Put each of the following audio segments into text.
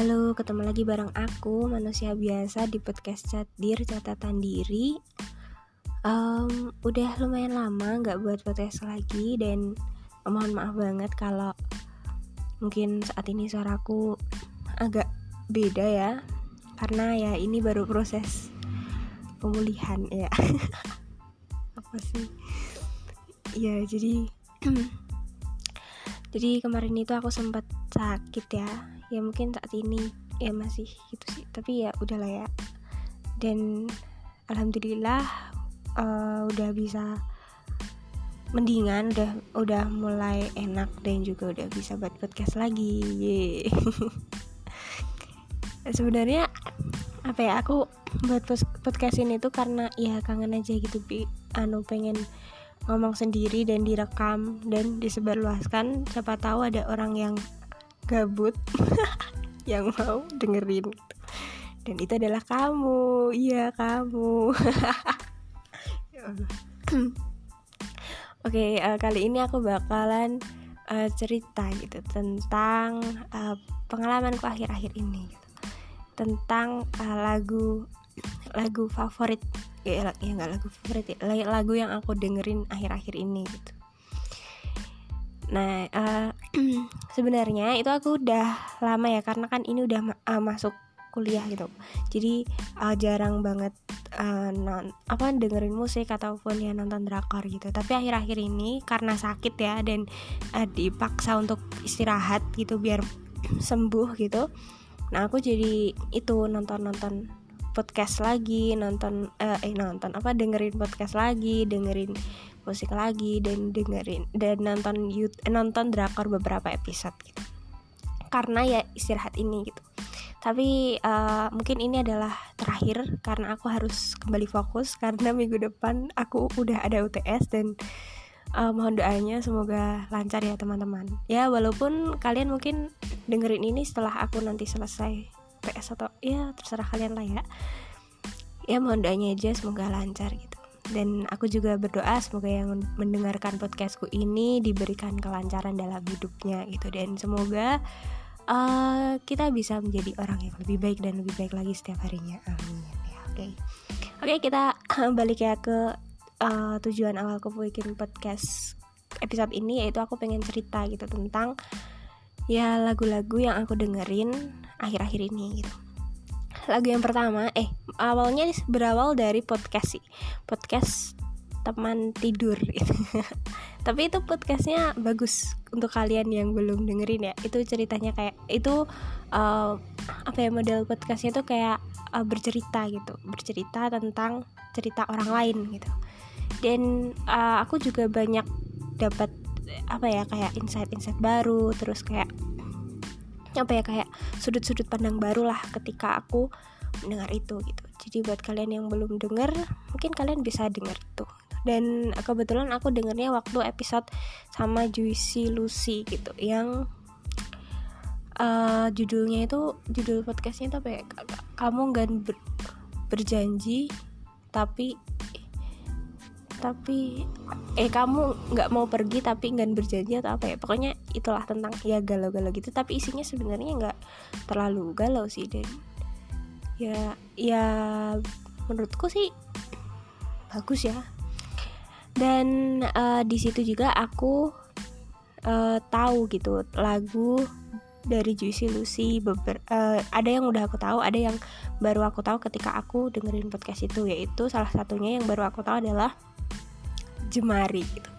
Halo, ketemu lagi bareng aku, manusia biasa di podcast chat dir catatan diri. Um, udah lumayan lama nggak buat podcast lagi dan mohon maaf banget kalau mungkin saat ini suaraku agak beda ya, karena ya ini baru proses pemulihan ya. Apa sih? Ya jadi jadi kemarin itu aku sempat sakit ya ya mungkin saat ini ya masih gitu sih. Tapi ya udahlah ya. Dan alhamdulillah uh, udah bisa mendingan udah udah mulai enak dan juga udah bisa buat podcast lagi. Sebenarnya apa ya aku buat podcast ini tuh karena ya kangen aja gitu bi anu pengen ngomong sendiri dan direkam dan disebarluaskan. Siapa tahu ada orang yang gabut yang mau dengerin. Dan itu adalah kamu. Iya kamu. Ya Oke, okay, uh, eh, kali ini aku bakalan uh, cerita gitu tentang uh, pengalamanku akhir-akhir ini gitu. Tentang uh, lagu lagu favorit. Ya, ya nggak lagu favorit ya, lagu yang aku dengerin akhir-akhir ini gitu. Nah, uh, sebenarnya itu aku udah lama ya karena kan ini udah uh, masuk kuliah gitu. Jadi uh, jarang banget uh, non apa dengerin musik ataupun ya nonton drakor gitu. Tapi akhir-akhir ini karena sakit ya dan uh, dipaksa untuk istirahat gitu biar sembuh gitu. Nah, aku jadi itu nonton-nonton podcast lagi, nonton eh nonton apa dengerin podcast lagi, dengerin musik lagi dan dengerin dan nonton YouTube, nonton drakor beberapa episode gitu. Karena ya istirahat ini gitu. Tapi uh, mungkin ini adalah terakhir karena aku harus kembali fokus karena minggu depan aku udah ada UTS dan uh, mohon doanya semoga lancar ya teman-teman. Ya walaupun kalian mungkin dengerin ini setelah aku nanti selesai PS atau ya terserah kalian lah ya. Ya mohon doanya aja semoga lancar gitu dan aku juga berdoa semoga yang mendengarkan podcastku ini diberikan kelancaran dalam hidupnya gitu. Dan semoga uh, kita bisa menjadi orang yang lebih baik dan lebih baik lagi setiap harinya. Amin. Ya oke. Okay. oke okay, kita balik ya ke uh, tujuan awalku bikin podcast episode ini yaitu aku pengen cerita gitu tentang ya lagu-lagu yang aku dengerin akhir-akhir ini gitu lagu yang pertama. Eh awalnya berawal dari podcast sih. Podcast teman tidur. Tapi itu podcastnya bagus untuk kalian yang belum dengerin ya. Itu ceritanya kayak itu uh, apa ya model podcastnya tuh kayak uh, bercerita gitu. Bercerita tentang cerita orang lain gitu. Dan uh, aku juga banyak dapat apa ya kayak insight-insight baru terus kayak apa ya kayak sudut-sudut pandang baru lah ketika aku mendengar itu gitu. Jadi buat kalian yang belum dengar mungkin kalian bisa dengar itu dan kebetulan aku dengarnya waktu episode sama Juicy Lucy gitu. Yang uh, judulnya itu judul podcastnya itu apa ya? Kamu nggak ber, berjanji tapi tapi eh kamu nggak mau pergi tapi nggak berjanji atau apa ya? Pokoknya itulah tentang ya galau-galau gitu. Tapi isinya sebenarnya nggak terlalu galau sih dan ya ya menurutku sih bagus ya. Dan uh, di situ juga aku uh, tahu gitu lagu dari Juicy Lucy beber, uh, ada yang udah aku tahu ada yang baru aku tahu ketika aku dengerin podcast itu yaitu salah satunya yang baru aku tahu adalah Jemari gitu.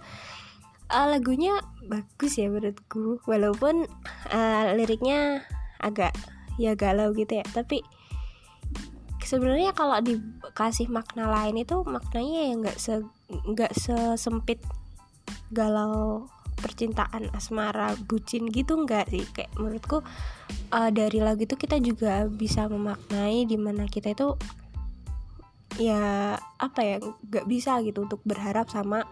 Uh, lagunya bagus ya menurutku walaupun uh, liriknya agak ya galau gitu ya. Tapi sebenarnya kalau dikasih makna lain itu maknanya ya nggak se nggak sesempit galau percintaan asmara bucin gitu nggak sih. Kayak menurutku uh, dari lagu itu kita juga bisa memaknai di mana kita itu ya apa ya nggak bisa gitu untuk berharap sama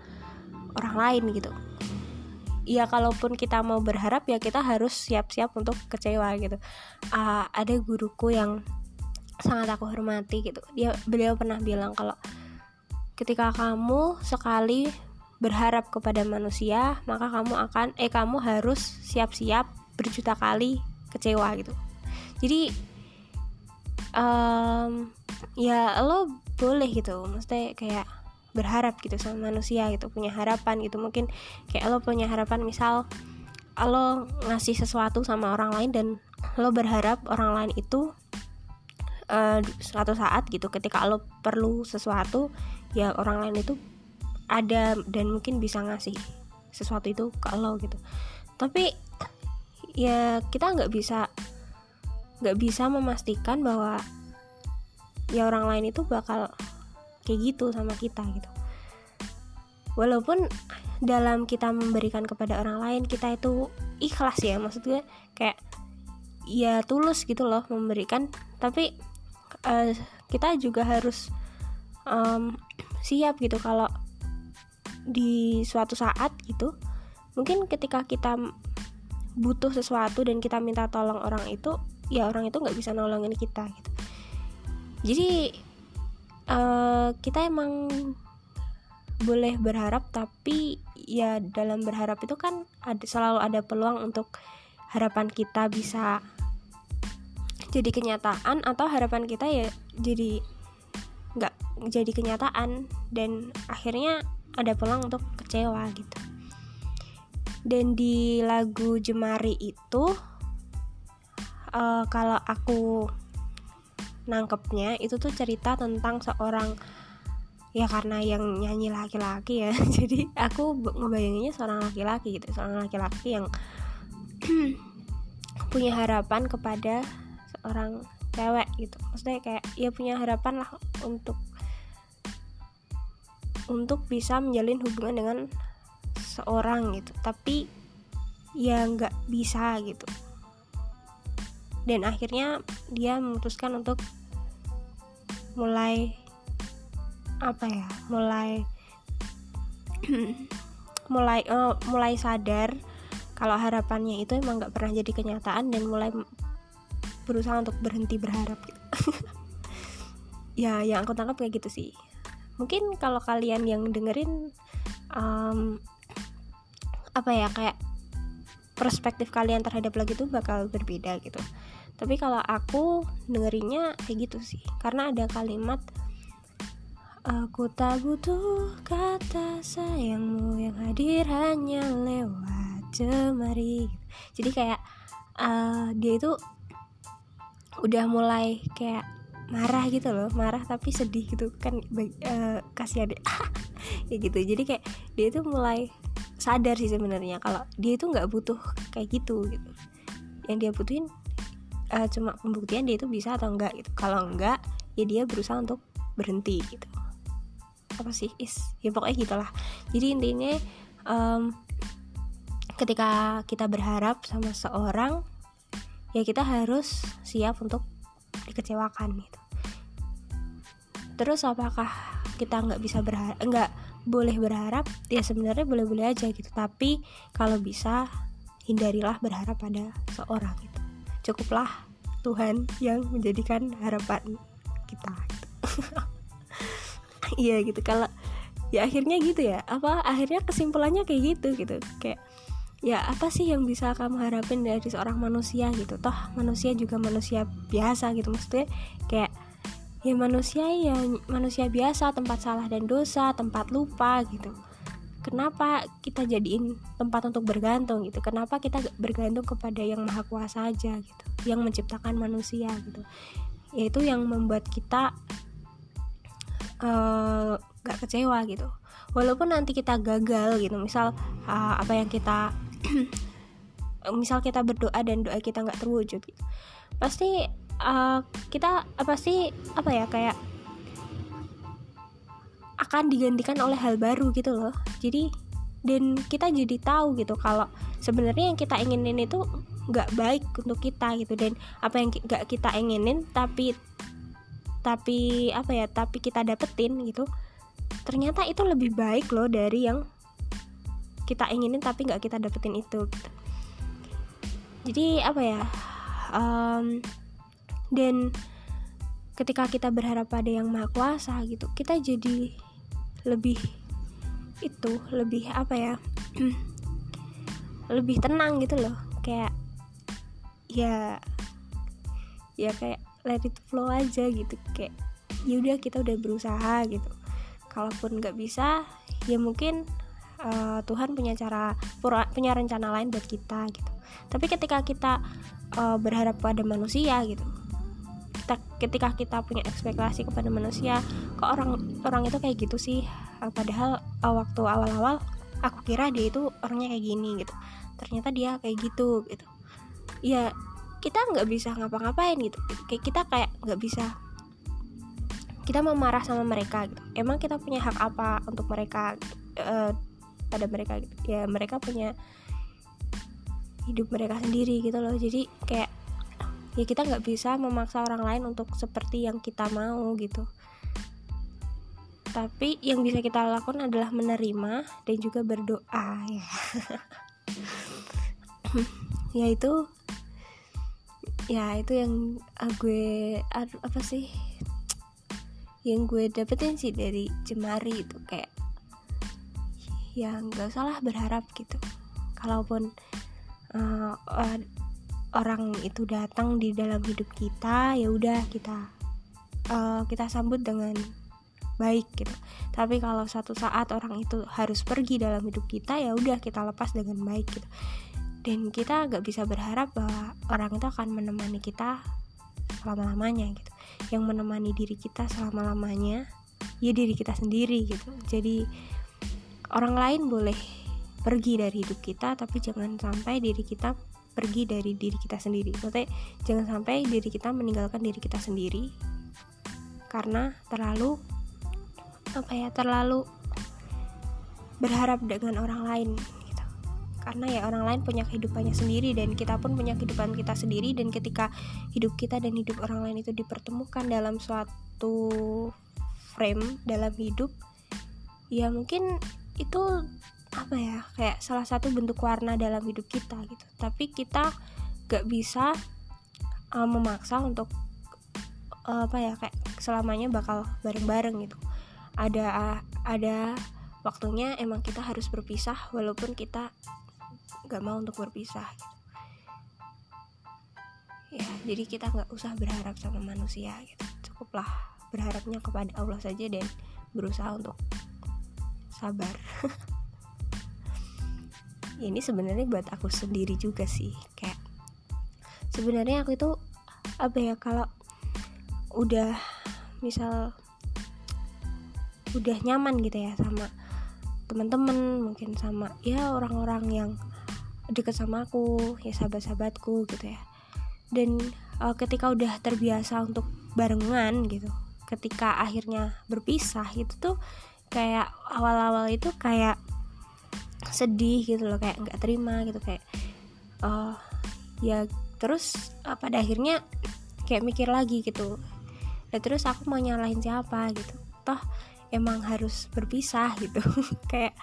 orang lain gitu. Ya kalaupun kita mau berharap ya kita harus siap-siap untuk kecewa gitu. Uh, ada guruku yang sangat aku hormati gitu. Dia beliau pernah bilang kalau ketika kamu sekali berharap kepada manusia maka kamu akan eh kamu harus siap-siap berjuta kali kecewa gitu. Jadi um, ya lo boleh gitu. Maksudnya kayak berharap gitu sama manusia gitu punya harapan gitu. Mungkin kayak lo punya harapan misal lo ngasih sesuatu sama orang lain dan lo berharap orang lain itu uh, suatu saat gitu ketika lo perlu sesuatu ya orang lain itu ada dan mungkin bisa ngasih sesuatu itu ke lo gitu. Tapi ya kita nggak bisa nggak bisa memastikan bahwa ya orang lain itu bakal kayak gitu sama kita gitu. Walaupun dalam kita memberikan kepada orang lain kita itu ikhlas ya maksudnya kayak ya tulus gitu loh memberikan. Tapi uh, kita juga harus um, siap gitu kalau di suatu saat gitu mungkin ketika kita butuh sesuatu dan kita minta tolong orang itu ya orang itu nggak bisa nolongin kita gitu jadi uh, kita emang boleh berharap tapi ya dalam berharap itu kan ada selalu ada peluang untuk harapan kita bisa jadi kenyataan atau harapan kita ya jadi nggak jadi kenyataan dan akhirnya ada peluang untuk kecewa gitu. Dan di lagu Jemari itu uh, kalau aku nangkepnya itu tuh cerita tentang seorang ya karena yang nyanyi laki-laki ya. Jadi aku ngebayanginnya seorang laki-laki gitu seorang laki-laki yang punya harapan kepada seorang cewek gitu. Maksudnya kayak ya punya harapan lah untuk untuk bisa menjalin hubungan dengan seorang gitu. Tapi ya nggak bisa gitu. Dan akhirnya dia memutuskan untuk mulai apa ya? Mulai mulai uh, mulai sadar kalau harapannya itu emang nggak pernah jadi kenyataan dan mulai berusaha untuk berhenti berharap gitu. Ya yang aku tangkap kayak gitu sih. Mungkin kalau kalian yang dengerin um, apa ya kayak perspektif kalian terhadap lagu itu bakal berbeda gitu tapi kalau aku dengerinnya kayak gitu sih. Karena ada kalimat aku tak butuh kata sayangmu yang hadir hanya lewat jemari. Jadi kayak uh, dia itu udah mulai kayak marah gitu loh marah tapi sedih gitu kan uh, kasihan deh ya gitu. Jadi kayak dia itu mulai sadar sih sebenarnya kalau dia itu nggak butuh kayak gitu gitu. Yang dia butuhin uh, cuma pembuktian dia itu bisa atau enggak gitu. Kalau enggak ya dia berusaha untuk berhenti gitu. Apa sih? Is ya pokoknya gitulah. Jadi intinya um, ketika kita berharap sama seorang ya kita harus siap untuk dikecewakan gitu. Terus apakah kita nggak bisa berharap nggak boleh berharap? Ya sebenarnya boleh-boleh aja gitu. Tapi kalau bisa hindarilah berharap pada seorang gitu cukuplah Tuhan yang menjadikan harapan kita. Iya gitu kalau ya akhirnya gitu ya. Apa akhirnya kesimpulannya kayak gitu gitu. Kayak ya apa sih yang bisa kamu harapin dari seorang manusia gitu? Toh manusia juga manusia biasa gitu. Maksudnya kayak ya manusia ya manusia biasa tempat salah dan dosa tempat lupa gitu kenapa kita jadiin tempat untuk bergantung gitu? Kenapa kita bergantung kepada yang maha kuasa aja gitu? Yang menciptakan manusia gitu. Yaitu yang membuat kita uh, gak kecewa gitu. Walaupun nanti kita gagal gitu misal uh, apa yang kita misal kita berdoa dan doa kita nggak terwujud gitu. pasti uh, kita apa sih apa ya kayak akan digantikan oleh hal baru gitu loh jadi dan kita jadi tahu gitu kalau sebenarnya yang kita inginin itu nggak baik untuk kita gitu dan apa yang nggak kita inginin tapi tapi apa ya tapi kita dapetin gitu ternyata itu lebih baik loh dari yang kita inginin tapi nggak kita dapetin itu gitu. jadi apa ya um, dan ketika kita berharap pada yang maha kuasa gitu kita jadi lebih itu lebih apa ya lebih tenang gitu loh. Kayak ya ya kayak let it flow aja gitu. Kayak ya udah kita udah berusaha gitu. Kalaupun nggak bisa ya mungkin uh, Tuhan punya cara punya rencana lain buat kita gitu. Tapi ketika kita uh, berharap pada manusia gitu kita ketika kita punya ekspektasi kepada manusia kok orang orang itu kayak gitu sih? Uh, padahal uh, waktu awal-awal aku kira dia itu orangnya kayak gini gitu. Ternyata dia kayak gitu gitu. Ya kita nggak bisa ngapa-ngapain gitu. Kayak kita kayak nggak bisa kita mau marah sama mereka gitu. Emang kita punya hak apa untuk mereka uh, pada mereka gitu? Ya mereka punya hidup mereka sendiri gitu loh. Jadi kayak ya kita nggak bisa memaksa orang lain untuk seperti yang kita mau gitu. Tapi yang bisa kita lakukan adalah menerima dan juga berdoa ya. Ya itu ya itu yang uh, gue apa sih yang gue dapetin sih dari jemari itu kayak ya nggak salah berharap gitu. Kalaupun uh, orang itu datang di dalam hidup kita ya udah kita uh, kita sambut dengan baik gitu. Tapi kalau satu saat orang itu harus pergi dalam hidup kita ya udah kita lepas dengan baik gitu. Dan kita nggak bisa berharap bahwa orang itu akan menemani kita selama lamanya gitu. Yang menemani diri kita selama lamanya ya diri kita sendiri gitu. Jadi orang lain boleh pergi dari hidup kita tapi jangan sampai diri kita pergi dari diri kita sendiri. Maksudnya jangan sampai diri kita meninggalkan diri kita sendiri karena terlalu apa ya terlalu berharap dengan orang lain gitu. Karena ya orang lain punya kehidupannya sendiri dan kita pun punya kehidupan kita sendiri dan ketika hidup kita dan hidup orang lain itu dipertemukan dalam suatu frame dalam hidup ya mungkin itu apa ya kayak salah satu bentuk warna dalam hidup kita gitu. Tapi kita gak bisa uh, memaksa untuk uh, apa ya kayak selamanya bakal bareng-bareng gitu. Ada ada waktunya emang kita harus berpisah walaupun kita gak mau untuk berpisah gitu. ya jadi kita nggak usah berharap sama manusia gitu. Cukuplah berharapnya kepada Allah saja dan berusaha untuk sabar ini sebenarnya buat aku sendiri juga sih kayak sebenarnya aku itu apa ya kalau udah misal udah nyaman gitu ya sama teman-teman mungkin sama ya orang-orang yang deket sama aku ya sahabat-sahabatku gitu ya. Dan uh, ketika udah terbiasa untuk barengan gitu ketika akhirnya berpisah itu tuh kayak awal-awal itu kayak sedih gitu loh kayak nggak terima gitu kayak oh ya terus uh, pada akhirnya kayak mikir lagi gitu dan terus aku mau nyalahin siapa gitu? Toh emang harus berpisah gitu. Kayak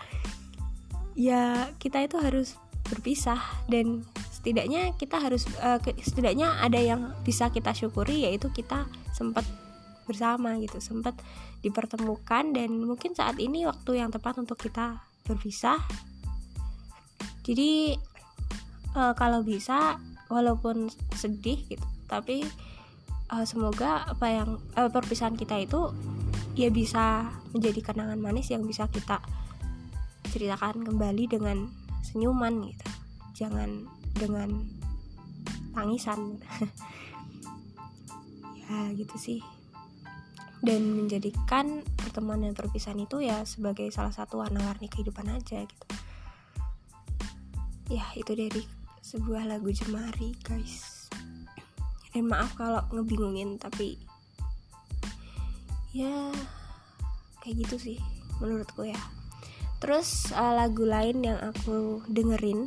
ya kita itu harus berpisah dan setidaknya kita harus uh, setidaknya ada yang bisa kita syukuri yaitu kita sempat bersama gitu sempat dipertemukan dan mungkin saat ini waktu yang tepat untuk kita berpisah jadi uh, kalau bisa walaupun sedih gitu tapi uh, semoga apa yang uh, perpisahan kita itu ya bisa menjadi kenangan manis yang bisa kita ceritakan kembali dengan senyuman gitu. Jangan dengan tangisan. Ya gitu sih. Dan menjadikan pertemuan dan perpisahan itu ya sebagai salah satu warna-warni kehidupan aja gitu ya itu dari sebuah lagu jemari guys. Dan maaf kalau ngebingungin tapi ya kayak gitu sih menurutku ya. Terus uh, lagu lain yang aku dengerin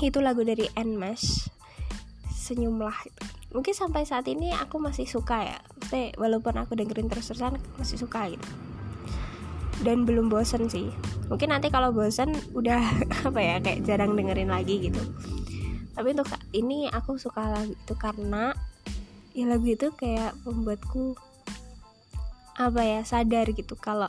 itu lagu dari Nmesh senyumlah mungkin sampai saat ini aku masih suka ya. Maksudnya, walaupun aku dengerin terus-terusan masih suka gitu dan belum bosen sih. Mungkin nanti kalau bosen udah apa ya kayak jarang dengerin lagi gitu. Tapi untuk ini aku suka lagu itu karena ya lagu itu kayak membuatku apa ya sadar gitu kalau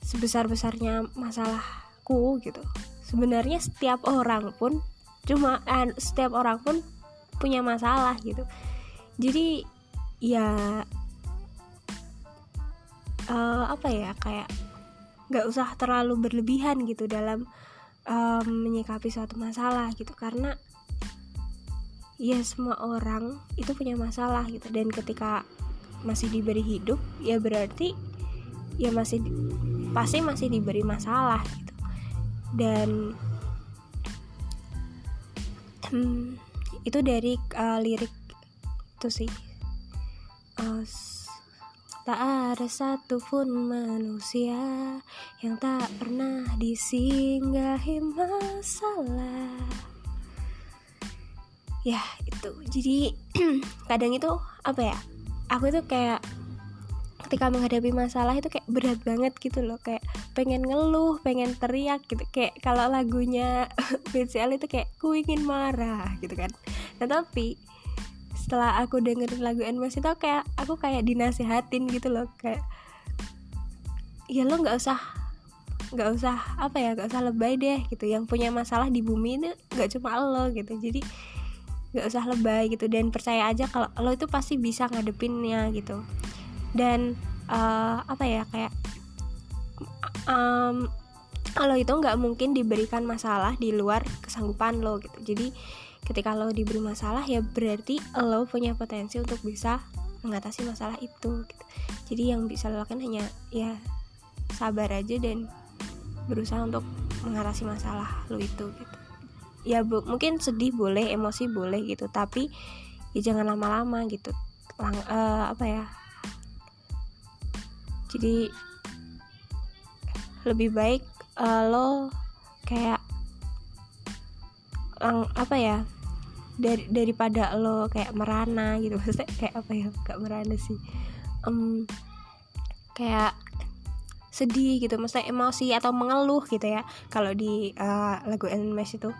sebesar besarnya masalahku gitu. Sebenarnya setiap orang pun cuma eh, setiap orang pun punya masalah gitu. Jadi ya uh, apa ya kayak nggak usah terlalu berlebihan gitu dalam um, menyikapi suatu masalah gitu. Karena ya semua orang itu punya masalah gitu. Dan ketika masih diberi hidup ya berarti ya masih pasti masih diberi masalah gitu. Dan hmm, itu dari uh, lirik itu sih. Uh, tak ada satupun manusia yang tak pernah disinggahi masalah. Ya itu. Jadi kadang itu apa ya aku itu kayak ketika menghadapi masalah itu kayak berat banget gitu loh. Kayak pengen ngeluh pengen teriak gitu. Kayak kalau lagunya BCL itu kayak ku ingin marah gitu kan. Nah tapi setelah aku dengerin lagu Nmas itu kayak aku kayak dinasihatin gitu loh kayak ya lo nggak usah nggak usah apa ya nggak usah lebay deh gitu. Yang punya masalah di bumi ini nggak cuma lo gitu. Jadi nggak usah lebay gitu. Dan percaya aja kalau lo itu pasti bisa ngadepinnya gitu. Dan uh, apa ya kayak um, lo itu nggak mungkin diberikan masalah di luar kesanggupan lo gitu. Jadi ketika lo diberi masalah ya berarti lo punya potensi untuk bisa mengatasi masalah itu gitu. jadi yang bisa lo lakukan hanya ya sabar aja dan berusaha untuk mengatasi masalah lo itu gitu. Ya bu, mungkin sedih boleh emosi boleh gitu. Tapi ya jangan lama-lama gitu. Lang, uh, apa ya? Jadi lebih baik uh, lo kayak apa ya dari daripada lo kayak merana gitu. Maksudnya kayak apa ya? Gak merana sih. Um, kayak sedih gitu. Maksudnya emosi atau mengeluh gitu ya. Kalau di uh, lagu NMS itu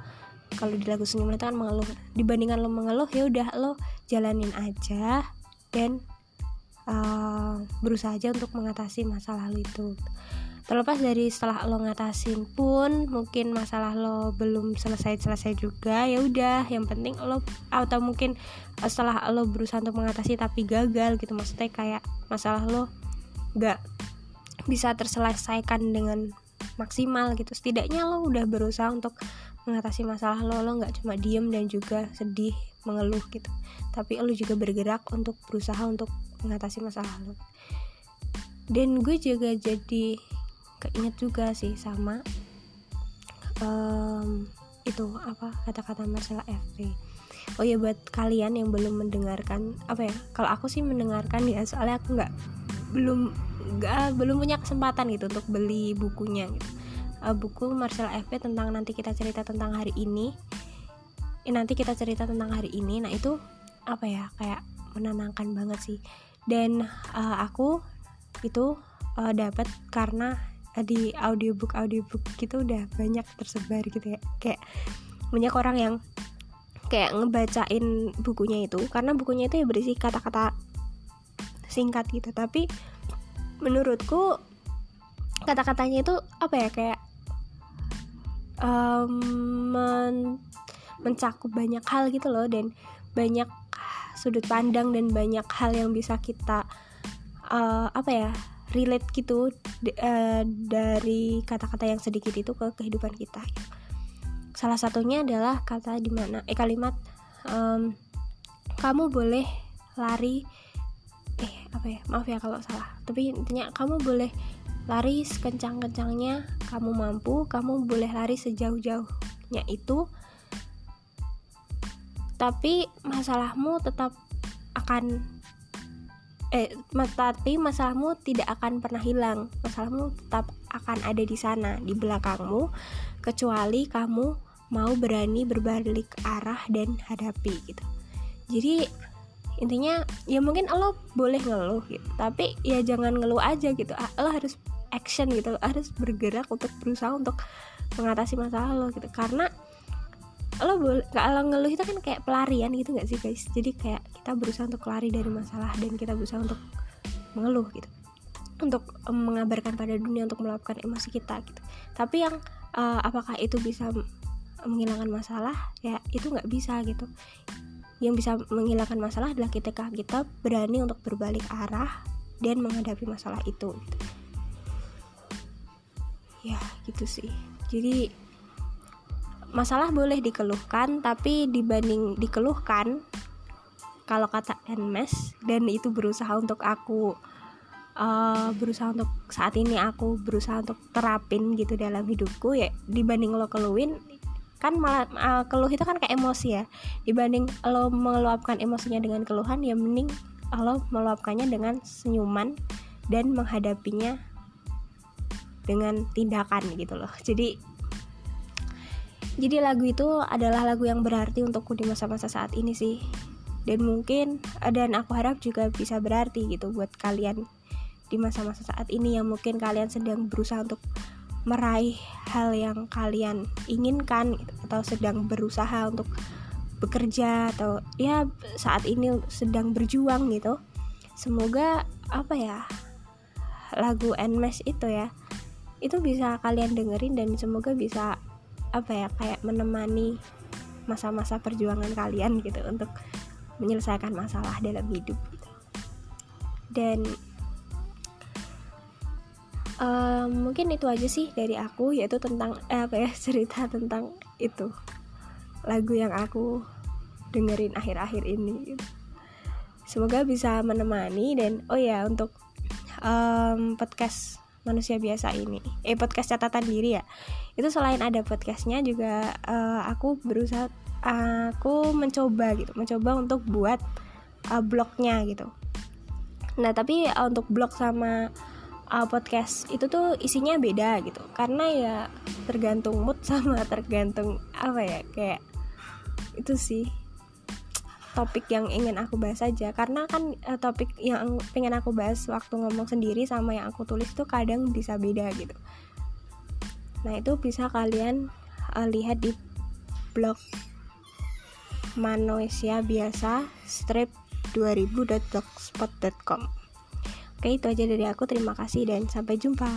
kalau di lagu senyum itu kan mengeluh. Dibandingkan lo mengeluh ya udah lo jalanin aja dan uh, berusaha aja untuk mengatasi masalah lo itu terlepas dari setelah lo ngatasin pun mungkin masalah lo belum selesai selesai juga ya udah. Yang penting lo atau mungkin setelah lo berusaha untuk mengatasi tapi gagal gitu. Maksudnya kayak masalah lo gak bisa terselesaikan dengan maksimal gitu. Setidaknya lo udah berusaha untuk mengatasi masalah lo. Lo nggak cuma diem dan juga sedih mengeluh gitu. Tapi lo juga bergerak untuk berusaha untuk mengatasi masalah lo. Dan gue juga jadi keinget juga sih sama um, itu apa kata-kata Marcella FP oh ya buat kalian yang belum mendengarkan apa ya kalau aku sih mendengarkan ya soalnya aku nggak belum nggak belum punya kesempatan gitu untuk beli bukunya gitu. Uh, buku Marcella FP tentang nanti kita cerita tentang hari ini. Eh, nanti kita cerita tentang hari ini. Nah itu apa ya kayak menenangkan banget sih. Dan uh, aku itu uh, dapat karena di audiobook audiobook gitu udah banyak tersebar gitu ya. Kayak banyak orang yang kayak ngebacain bukunya itu karena bukunya itu ya berisi kata-kata singkat gitu. Tapi menurutku kata-katanya itu apa ya kayak um, men mencakup banyak hal gitu loh dan banyak sudut pandang dan banyak hal yang bisa kita uh, apa ya relate gitu uh, dari kata-kata yang sedikit itu ke kehidupan kita. Salah satunya adalah kata di mana eh kalimat um, kamu boleh lari eh apa ya maaf ya kalau salah tapi intinya kamu boleh lari sekencang-kencangnya kamu mampu kamu boleh lari sejauh-jauhnya itu tapi masalahmu tetap akan eh tapi masalahmu tidak akan pernah hilang. Masalahmu tetap akan ada di sana di belakangmu kecuali kamu mau berani berbalik arah dan hadapi gitu. Jadi intinya ya mungkin lo boleh ngeluh gitu. Tapi ya jangan ngeluh aja gitu. Ah, lo harus action gitu. Lo harus bergerak untuk berusaha untuk mengatasi masalah lo gitu. Karena lo boleh kalau ngeluh itu kan kayak pelarian gitu nggak sih guys? Jadi kayak kita berusaha untuk lari dari masalah dan kita berusaha untuk mengeluh gitu. Untuk mengabarkan pada dunia untuk melakukan emosi kita gitu. Tapi yang uh, apakah itu bisa menghilangkan masalah? Ya itu nggak bisa gitu. Yang bisa menghilangkan masalah adalah ketika kita berani untuk berbalik arah dan menghadapi masalah itu gitu. ya gitu sih. Jadi masalah boleh dikeluhkan tapi dibanding dikeluhkan kalau kata Enmes dan itu berusaha untuk aku uh, berusaha untuk saat ini aku berusaha untuk terapin gitu dalam hidupku ya dibanding lo keluhin kan malah uh, keluh itu kan kayak emosi ya. Dibanding lo meluapkan emosinya dengan keluhan ya mending lo meluapkannya dengan senyuman dan menghadapinya dengan tindakan gitu loh. Jadi jadi lagu itu adalah lagu yang berarti untukku di masa-masa saat ini sih. Dan mungkin dan aku harap juga bisa berarti gitu buat kalian di masa-masa saat ini yang mungkin kalian sedang berusaha untuk meraih hal yang kalian inginkan gitu, atau sedang berusaha untuk bekerja atau ya saat ini sedang berjuang gitu. Semoga apa ya lagu Nmes itu ya itu bisa kalian dengerin dan semoga bisa apa ya kayak menemani masa-masa perjuangan kalian gitu untuk menyelesaikan masalah dalam hidup gitu. dan um, mungkin itu aja sih dari aku yaitu tentang eh, apa ya cerita tentang itu lagu yang aku dengerin akhir-akhir ini semoga bisa menemani dan oh ya untuk um, podcast manusia biasa ini. Eh podcast catatan diri ya. Itu selain ada podcastnya juga uh, aku berusaha aku mencoba gitu mencoba untuk buat uh, blognya gitu. Nah tapi uh, untuk blog sama uh, podcast itu tuh isinya beda gitu. Karena ya tergantung mood sama tergantung apa ya kayak itu sih topik yang ingin aku bahas aja. Karena kan uh, topik yang pengen aku bahas waktu ngomong sendiri sama yang aku tulis tuh kadang bisa beda gitu. Nah itu bisa kalian uh, lihat di blog manusia biasa strip 2000.blogspot.com Oke itu aja dari aku. Terima kasih dan sampai jumpa